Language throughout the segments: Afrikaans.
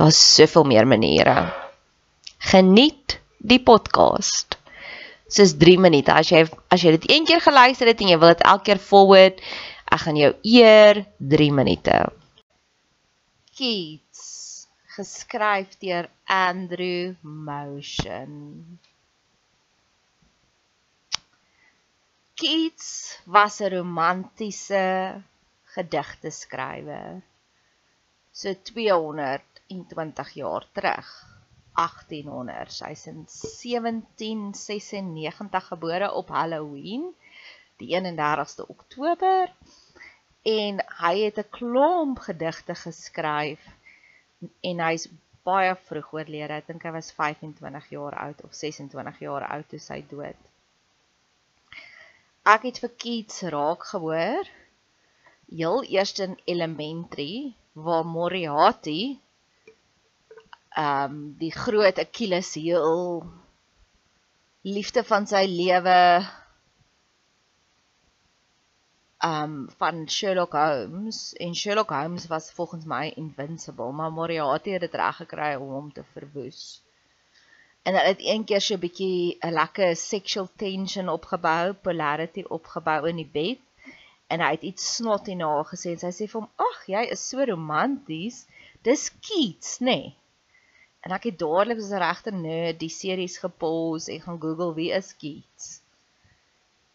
Daar's soveel meer maniere. Geniet die podcast. Dis 3 minute. As jy as jy dit een keer geluister het en jy wil dit elke keer forward, ek gaan jou eer 3 minute. Kids geskryf deur Andrew Motion. Keats was 'n romantiese gedigte skrywer. So 200 20 jaar terug. 1800 hy's in 1796 gebore op Halloween die 31ste Oktober. En hy het 'n klomp gedigte geskryf en hy's baie vroeg oorlede. Ek dink hy was 25 jaar oud of 26 jaar oud toe hy dood. Ek het vir Keats raak gehoor heel eers in elementary waar Moriarty ehm um, die groot Achilles heel liefde van sy lewe um, van Sherlock Holmes en Sherlock Holmes was volgens my invincible maar Moriarty het dit reg gekry om hom te verwoes. En hulle het een keer so 'n bietjie 'n lekker sexual tension opgebou, polarity opgebou in die bed en hy het iets snotty na haar gesê en sy sê vir hom: "Ag, jy is so romanties. Dis Keats, nê?" Nee. En ek het dadelik as 'n regte nerd die series gepause en gaan Google wie is Keats.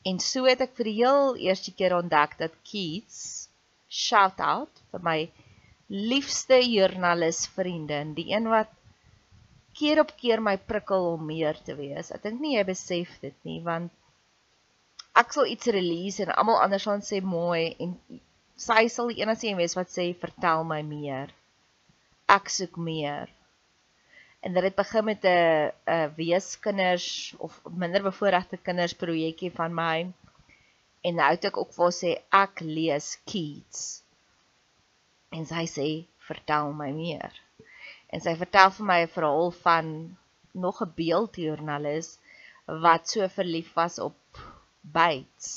En so het ek vir die heel eerste keer ontdek dat Keats shout out vir my liefste joernalis vriende, die een wat keer op keer my prikkel om meer te wees. Ek dink nie jy besef dit nie want ek sal iets release en almal anders gaan sê mooi en sy sal die enigste een wees wat sê vertel my meer. Ek soek meer en dit het begin met 'n 'n weeskinders of minderbevoorregte kinders projekkie van my en nou het ek ook vir sê ek lees Keats En sy sê, "Vertel my meer." En sy vertel vir my 'n verhaal van nog 'n beeldjoernalis wat so verlief was op Bates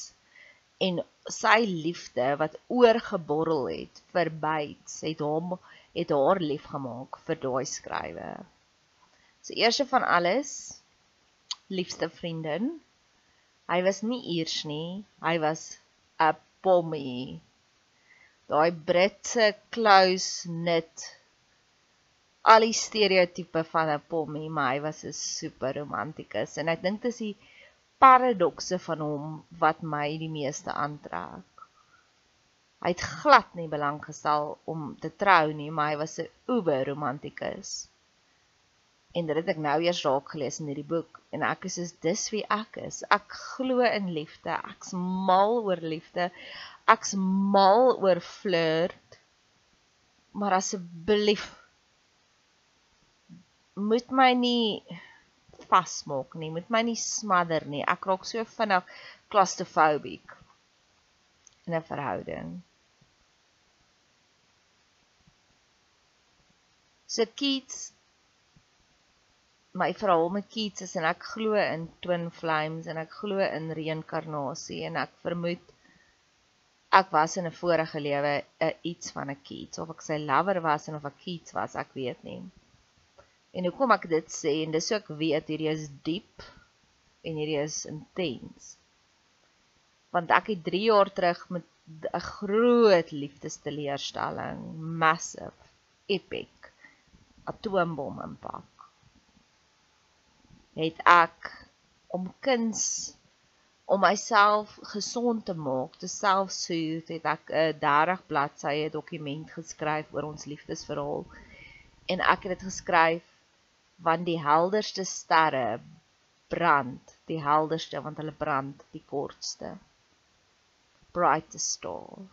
en sy liefde wat oorgeborrel het vir Bates het hom het haar lief gemaak vir daai skrywer. So eerste van alles liefste vriendin. Hy was nie eers nie, hy was 'n pommie. Daai Britse close knit al die stereotipe van 'n pommie, maar hy was 'n super romantikus en ek dink dit is die paradokse van hom wat my die meeste aantrek. Hy het glad nie belang gestel om te trou nie, maar hy was 'n uber romantikus. En dit het ek nou eers raak gelees in hierdie boek en ek is soos dis wie ek is. Ek glo in liefde. Ek's mal oor liefde. Ek's mal oor flirt. Maar asseblief moet my nie vasmaak nie, moet my nie smother nie. Ek raak so vinnig claustrophobic in 'n verhouding. So Keats my verhaal met Keats is en ek glo in twin flames en ek glo in reïnkarnasie en ek vermoed ek was in 'n vorige lewe 'n iets van 'n Keats of ek sy lover was en of ek Keats was, ek weet nie. En hoekom ek dit sê en dis ook weet hierdie is diep en hierdie is intens. Want ek het 3 jaar terug met 'n groot liefdesteleurstelling, massive, epic atoombom impak. Het ek om kuns om myself gesond te maak, te selfsoothe, het ek 'n 30 bladsye dokument geskryf oor ons liefdesverhaal. En ek het dit geskryf want die helderste sterre brand, die helderste want hulle brand die kortste. Brightest star.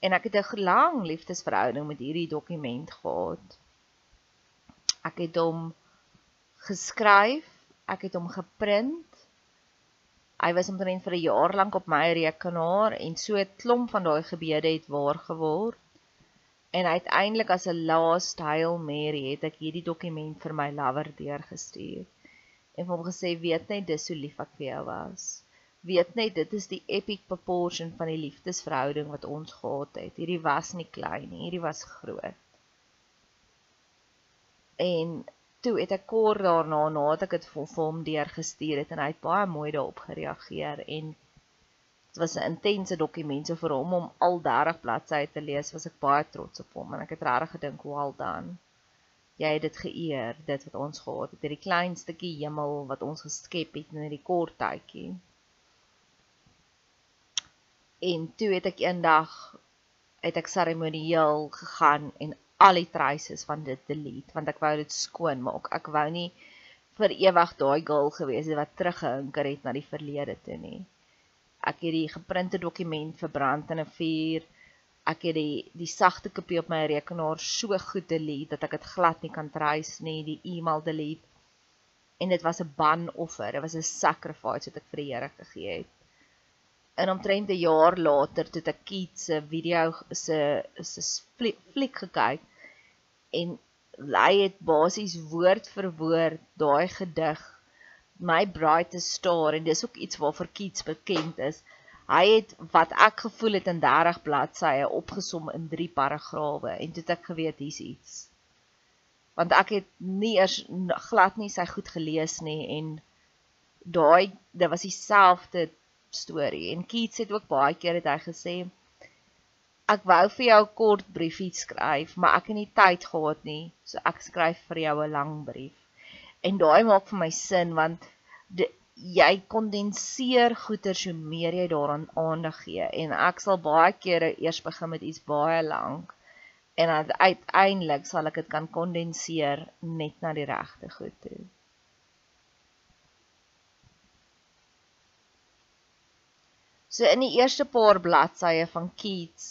En ek het 'n lang liefdesverhouding met hierdie dokument gehad. Ek het hom geskryf, ek het hom geprint. Hy was omtrent vir 'n jaar lank op my rekenaar en so 'n klomp van daai gebede het waar geword. En uiteindelik as 'n last Hail Mary het ek hierdie dokument vir my lover deurgestuur. En hom gesê weet net dis so lief ek vir jou was. Weet net dit is die epic proportion van die liefdesverhouding wat ons gehad het. Hierdie was nie klein nie, hierdie was groot. En toe het ek kort daarna nadat ek dit vir hom deurgestuur het en hy het baie mooi daarop gereageer en Dit was 'n intense dokument so vir hom om al 30 bladsye te lees, was ek baie trots op hom en ek het regtig gedink, "Well done. Jy het dit geëer, dit wat ons gehad het, hierdie klein stukkie hemel wat ons geskep het in hierdie kort tydjie." En toe het ek eendag het ek seremonieel gegaan en al die traces van dit delete want ek wou dit skoon maak. Ek wou nie vir ewig daai girl gewees het wat teruggehinker het na die verlede toe nie ek het die geprinte dokument verbrand in 'n vuur. Ek het die die sagte kopie op my rekenaar so goed delete dat ek dit glad nie kan trace nie, die e-mail delete. En dit was 'n banoffer, dit was 'n sacrifice wat ek vir die Here gegee het. En omtrent 'n jaar later toe ek Keats se video se se fliek gekyk en hy het basies woord vir woord daai gedig my brightest star en dis ook iets waarvoor Keats bekend is. Hy het wat ek gevoel het in 30 bladsye opgesom in 3 paragrawe en toe het ek geweet hier's iets. Want ek het nie eers glad nie sy goed gelees nie en daai dit was dieselfde storie en Keats het ook baie keer het hy gesê ek wou vir jou 'n kort briefie skryf, maar ek het nie tyd gehad nie, so ek skryf vir jou 'n lang brief. En daai maak vir my sin want die, jy kondenseer goeder so meer jy daaraan aandag gee en ek sal baie kere eers begin met iets baie lank en uiteindelik sal ek dit kan kondenseer net na die regte goed toe. So in die eerste paar bladsye van Keats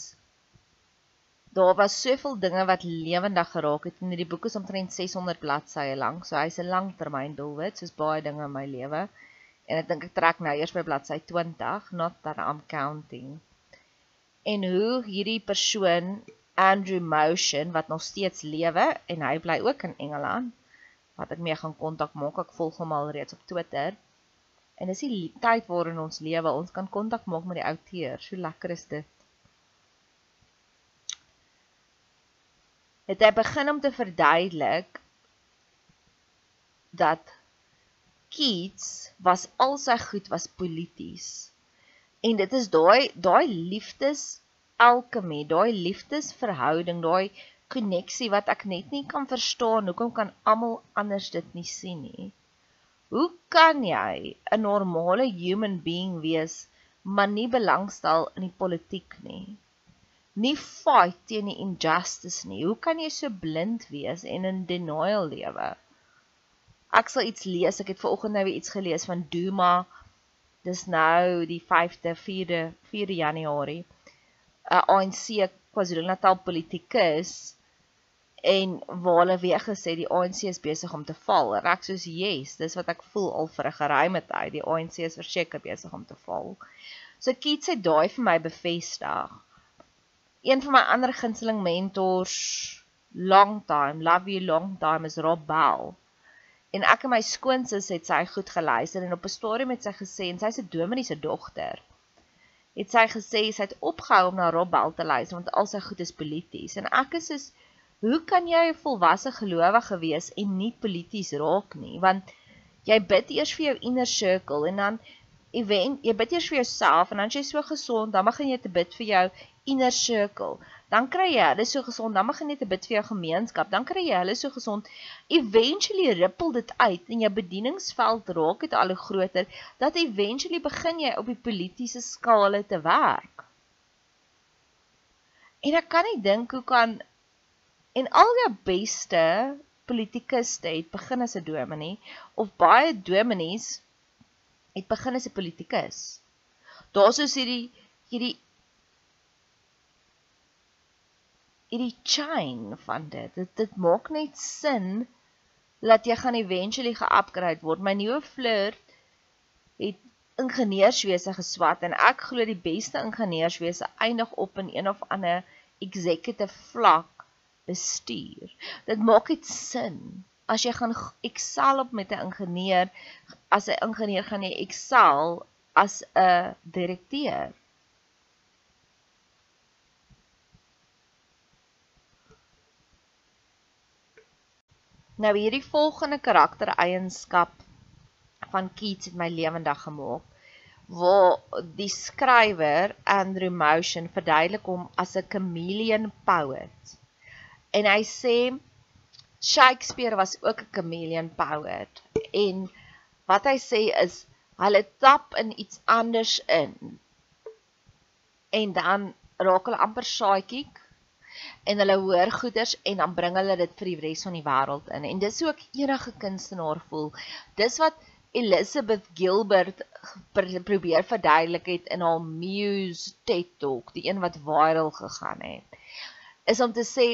daar was soveel dinge wat lewendig geraak het en hierdie boek is omtrent 600 bladsye lank. So hy's 'n langtermyn doelwit soos baie dinge in my lewe. En ek dink ek trek nou eers by bladsy 20, not that I'm counting. en hoe hierdie persoon Andrew Motion wat nog steeds lewe en hy bly ook in Engeland wat ek mee gaan kontak maak ek volg hom al reeds op Twitter en dis die tyd waarin ons lewe ons kan kontak maak met die outeur so lekker is dit het hy begin om te verduidelik dat Keats was al sy goed was polities. En dit is daai daai liefdes alkemie, daai liefdesverhouding, daai koneksie wat ek net nie kan verstaan hoekom kan almal anders dit nie sien nie. Hoe kan jy 'n normale human being wees maar nie belangstel in die politiek nie? nie fight teen die injustice nie. Hoe kan jy so blind wees en in denial lewe? Ek sal iets lees. Ek het vanoggend nou weer iets gelees van Duma. Dis nou die 5de 4de 4 Januarie. 'n ANC KwaZulu-Natal politikus en waar hulle weer gesê die ANC is besig om te val. En ek soos yes, dis wat ek voel al vir 'n geruime tyd. Die ANC is verseker besig om te val. So Keats het daai vir my bevestig een van my ander gunsteling mentors long time, love you long time is Rob Bell. En ek en my skoonsis het sy goed geluister en op 'n stadium het sy gesê en sy's 'n dominee se dogter. Het sy gesê sy het opgehou om na Rob Bell te luister want al sy goed is polities en ek is soos hoe kan jy 'n volwasse gelowige wees en nie polities raak nie want jy bid eers vir jou inner circle en dan event jy bid eers vir jouself en dan as jy so gesond dan begin jy te bid vir jou inner circle. Dan kry jy hulle so gesond, dan begin jy te bid vir jou gemeenskap, dan kry jy hulle so gesond. Eventually ripple dit uit en jou bedieningsveld raak dit al hoe groter dat eventually begin jy op die politieke skaale te werk. En ek kan nie dink hoe kan en al jou beste politikuste het begin as 'n dominee of baie dominees het begin as 'n politikus. Daar's so hierdie hierdie hierdie chain van dit. Dit dit maak net sin dat jy gaan eventually ge-upgrade word. My nuwe flirt het ingenieurswese geswat en ek glo die beste ingenieurswese eindig op in een of ander executive vlak bestuur. Dit maak dit sin. As jy gaan excel op met 'n ingenieur, as 'n ingenieur gaan jy excel as 'n direkteur. Nou hierdie volgende karaktereienskap van Keats het my lewendig gemaak waar die skrywer Andrew Motion verduidelik hom as 'n chameleon poet. En hy sê Shakespeare was ook 'n chameleon poet en wat hy sê is hulle tap in iets anders in. En dan raak hulle amper saadjiek en hulle hoor goeders en dan bring hulle dit vir die res van die wêreld in. En dis ook enige kunstenaar voel. Dis wat Elizabeth Gilbert probeer verduidelik het in haar Muse TED Talk, die een wat viral gegaan het. Is om te sê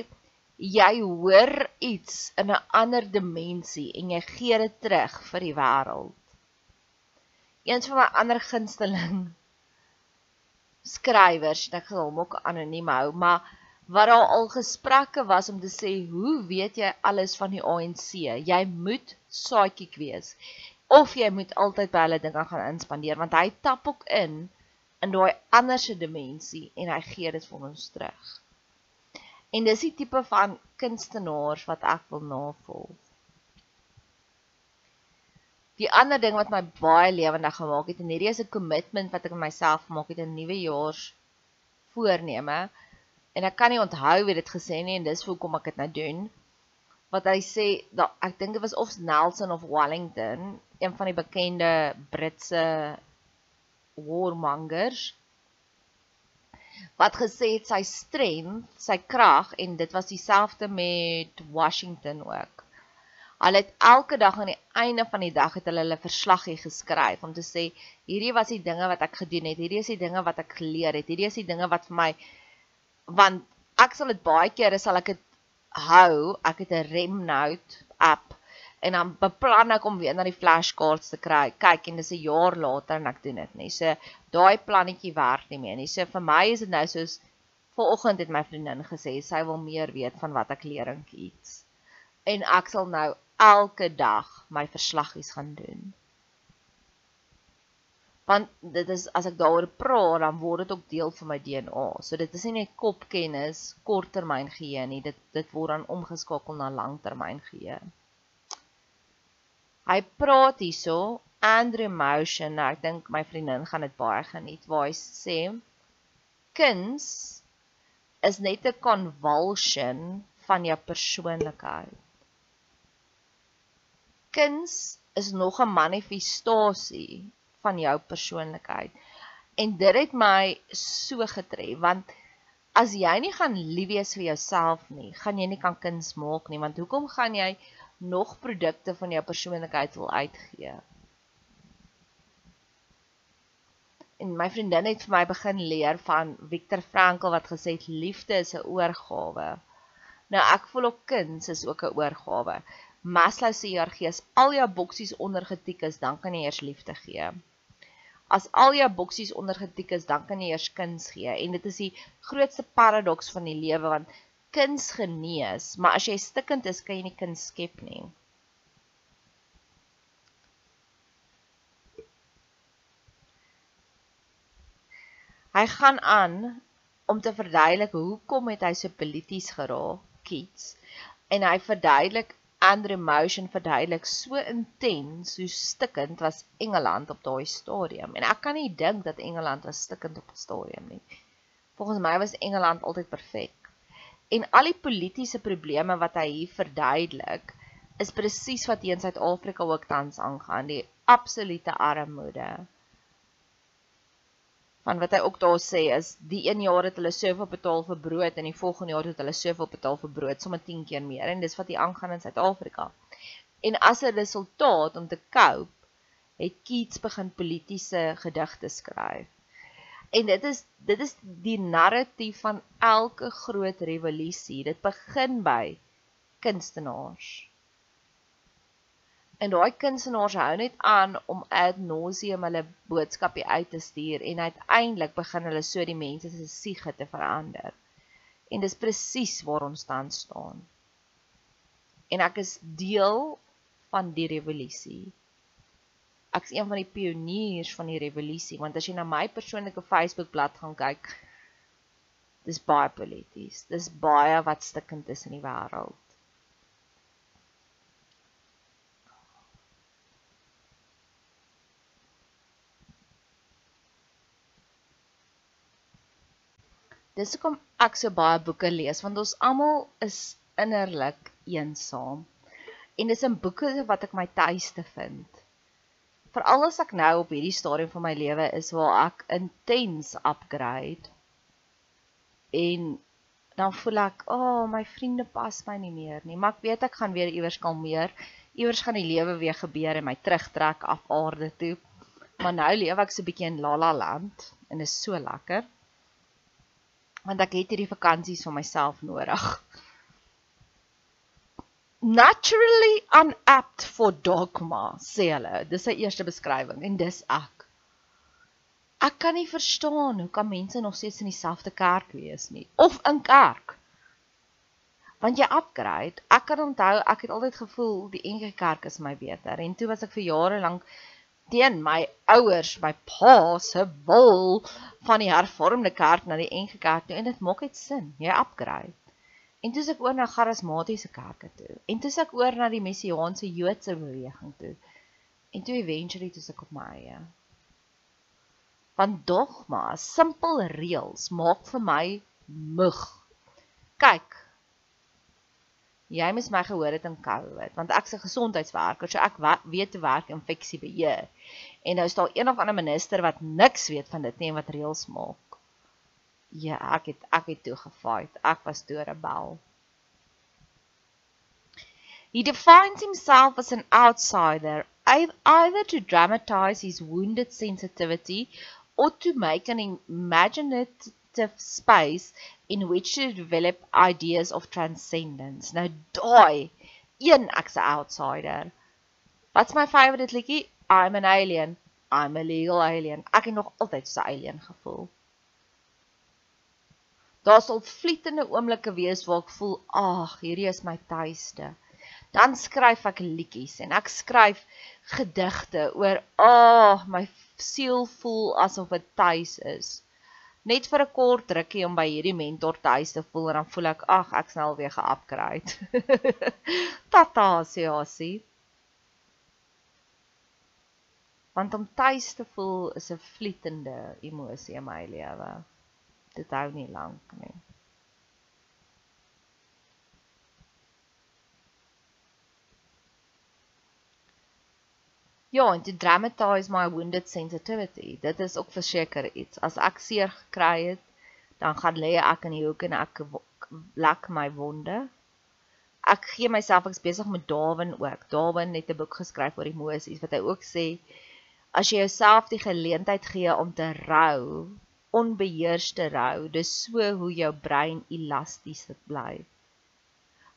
jy hoor iets in 'n ander dimensie en jy gee dit terug vir die wêreld. Een van my ander gunsteling skrywers, ek gaan hom ook anoniem hou, maar wat daar al gesprekke was om te sê hoe weet jy alles van die ANC? Jy moet saadjie wees of jy moet altyd by hulle dinge gaan inspandeer want hy tap ook in in daai anderse dimensie en hy gee dit vir ons terug. En dis die tipe van kunstenaars wat ek wil navolg. Die ander ding wat my baie lewendig gemaak het en hierdie is 'n kommitment wat ek aan myself gemaak het in nuwe jaars voorneme en ek kan nie onthou wie dit gesê nie en dis hoekom ek dit nou doen. Wat hy sê, dat ek dink dit was of Nelson of Wellington, een van die bekende Britse warmongers wat gesê het sy strength, sy krag en dit was dieselfde met Washington ook. Hulle het elke dag aan die einde van die dag het hulle hulle verslaggie geskryf om te sê hierdie was die dinge wat ek gedoen het, hierdie is die dinge wat ek geleer het, hierdie is die dinge wat vir my want ek sal dit baie kere sal ek dit hou, ek het 'n Remnote app en dan beplan ek om weer na die flashcards te kry. Kyk en dis 'n jaar later en ek doen dit nie. So daai plannetjie werk nie meer nie. So vir my is dit nou soos vanoggend het my vriendin gesê sy wil meer weet van wat ek lering iets. En ek sal nou elke dag my verslaggies gaan doen. Want dit is as ek daaroor praat, dan word dit ook deel van my DNA. So dit is nie net kopkennis, korttermyn geheue nie. Dit dit word dan omgeskakel na langtermyn geheue. Hy praat hierso Andrew Motion, nou ek dink my vriendin gaan dit baie geniet waar hy sê kuns is net 'n convulsion van jou persoonlikheid. Kuns is nog 'n manifestasie van jou persoonlikheid. En dit het my so getref want as jy nie gaan lief wees vir jouself nie, gaan jy nie kan kuns maak nie want hoekom gaan jy nog produkte van jou persoonlikheid wil uitgee? En my vriendin het vir my begin leer van Viktor Frankl wat gesê het liefde is 'n oorgawe. Nou ek voel ook kuns is ook 'n oorgawe. Maslow se hiërargie is al jou boksies ondergetik is, dan kan jy eers liefde gee. As al jou boksies ondergetik is, dan kan jy eers kuns gee en dit is die grootste paradoks van die lewe want kuns genees, maar as jy stikkend is, kan jy nie kuns skep nie. Hy gaan aan om te verduidelik hoekom het hy so polities geraak, Keats. En hy verduidelik Andrew Motion verduidelik so intens hoe stikkend was Engeland op daai stadium. En ek kan nie dink dat Engeland was stikkend op die stadium nie. Volgens my was Engeland altyd perfek. En al die politieke probleme wat hy hier verduidelik, is presies wat hier in Suid-Afrika ook tans aangaan, die absolute armoede van wat hy ook daar sê is die een jaar het hulle soveel betaal vir brood en die volgende jaar het hulle soveel betaal vir brood, sommer 10 keer meer en dis wat hier aangaan in Suid-Afrika. En as 'n resultaat om te cope, het Keats begin politieke gedigte skryf. En dit is dit is die narratief van elke groot revolusie. Dit begin by kunstenaars. En daai kunstenaars hou net aan om ad nauseam hulle boodskapie uit te stuur en uiteindelik begin hulle so die mense se siege te verander. En dis presies waar ons tans staan. En ek is deel van die revolusie. Ek is een van die pioniers van die revolusie want as jy na my persoonlike Facebookblad gaan kyk, dis baie polities. Dis baie wat stikkend is in die wêreld. Dis hoekom ek so baie boeke lees want ons almal is innerlik eensaam. En dis in boeke wat ek my tuiste vind. Veral as ek nou op hierdie stadium van my lewe is waar ek intens upgrade. En dan voel ek, "O, oh, my vriende pas my nie meer nie, maar ek weet ek gaan weer iewers kalmeer. Iewers gaan die lewe weer gebeur en my terugtrek af aarde toe." Maar nou leef ek so 'n bietjie in La La Land en is so lekker want ek het hierdie vakansies vir myself nodig. Naturally unapt for dogma, sê hulle. Dis sy eerste beskrywing en dis ek. Ek kan nie verstaan hoe kan mense nog steeds in dieselfde kerk wees nie of in kerk. Want jy upgrade. Ek kan onthou ek het altyd gevoel die NG Kerk is my beter en toe was ek vir jare lank teen my ouers, my pa se wil van die hervormde kerk na die NG Kerk toe en dit maak net sin. Jy upgrade. En toe ek oor na charismatiese kerke toe. En toe ek oor na die messiaanse Joodse beweging toe. En toe eventually toe ek op my eie. Want dogma, simpel reëls maak vir my mug. Kyk, jy mis my gehoor het in COVID want ek's 'n gesondheidswerker so ek weet hoe werk infeksiebeheer. En nou is daar een of ander minister wat niks weet van dit nie en wat reëls maak. Ja ek het ek het toe gefight. Ek was toe rebel He defines himself as an outsider either to dramatize his wounded sensitivity or to make an imaginative space in which to develop ideas of transcendence. Nou daai een ek's 'n outsider. Wat's my favorite liedjie? I'm an alien. I'm a legal alien. Ek het nog altyd so 'n alien gevoel. Daar sal vlietende oomblikke wees waar ek voel, ag, hierdie is my tuiste. Dan skryf ek liedjies en ek skryf gedigte oor, ag, my siel voel asof dit tuis is net vir 'n kort rukkie om by hierdie mentor tuis te voel en dan voel ek ag ek snel weer ge-upgrade. Tata Siasi. Want om tuis te voel is 'n vlietende emosie in my lewe. Dit hou nie lank nie. Ja, en to dramatize my wounded sensitivity. Dit is ook verseker iets. As ek seer gekry het, dan gaan lê ek in die hoek en ek lak my wonde. Ek gee myself ek's besig met Darwin ook. Darwin het 'n boek geskryf oor emosies wat hy ook sê as jy jouself die geleentheid gee om te rou, onbeheerste rou, dis so hoe jou brein elasties bly.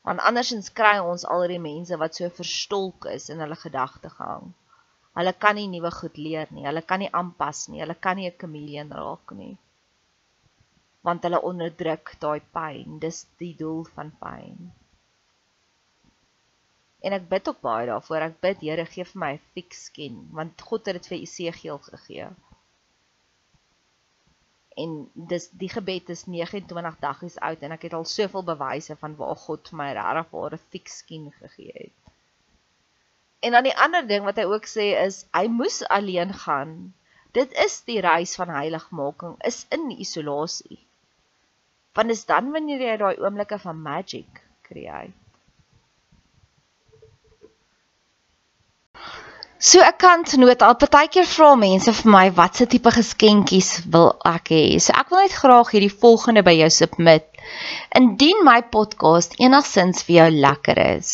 Want andersins kry ons al die mense wat so verstolk is in hulle gedagtegang. Hulle kan nie nuwe goed leer nie. Hulle kan nie aanpas nie. Hulle kan nie 'n chameleon raak nie. Want hulle onderdruk daai pyn. Dis die doel van pyn. En ek bid ook baie daarvoor. Ek bid Here gee vir my 'n thick skin want God het dit vir Esegiel gegee. En dis die gebed is 29 dae oud en ek het al soveel bewyse van waar God vir my regtig 'n thick skin gegee het. En dan die ander ding wat hy ook sê is hy moes alleen gaan. Dit is die reis van heiligmaking is in isolasie. Want dis dan wanneer jy daai oomblikke van magic create. So ek kan noot al partykeer vra mense vir my watse tipe geskenkies wil ek hê. So ek wil net graag hierdie volgende by jou submit. Indien my podcast enigsins vir jou lekker is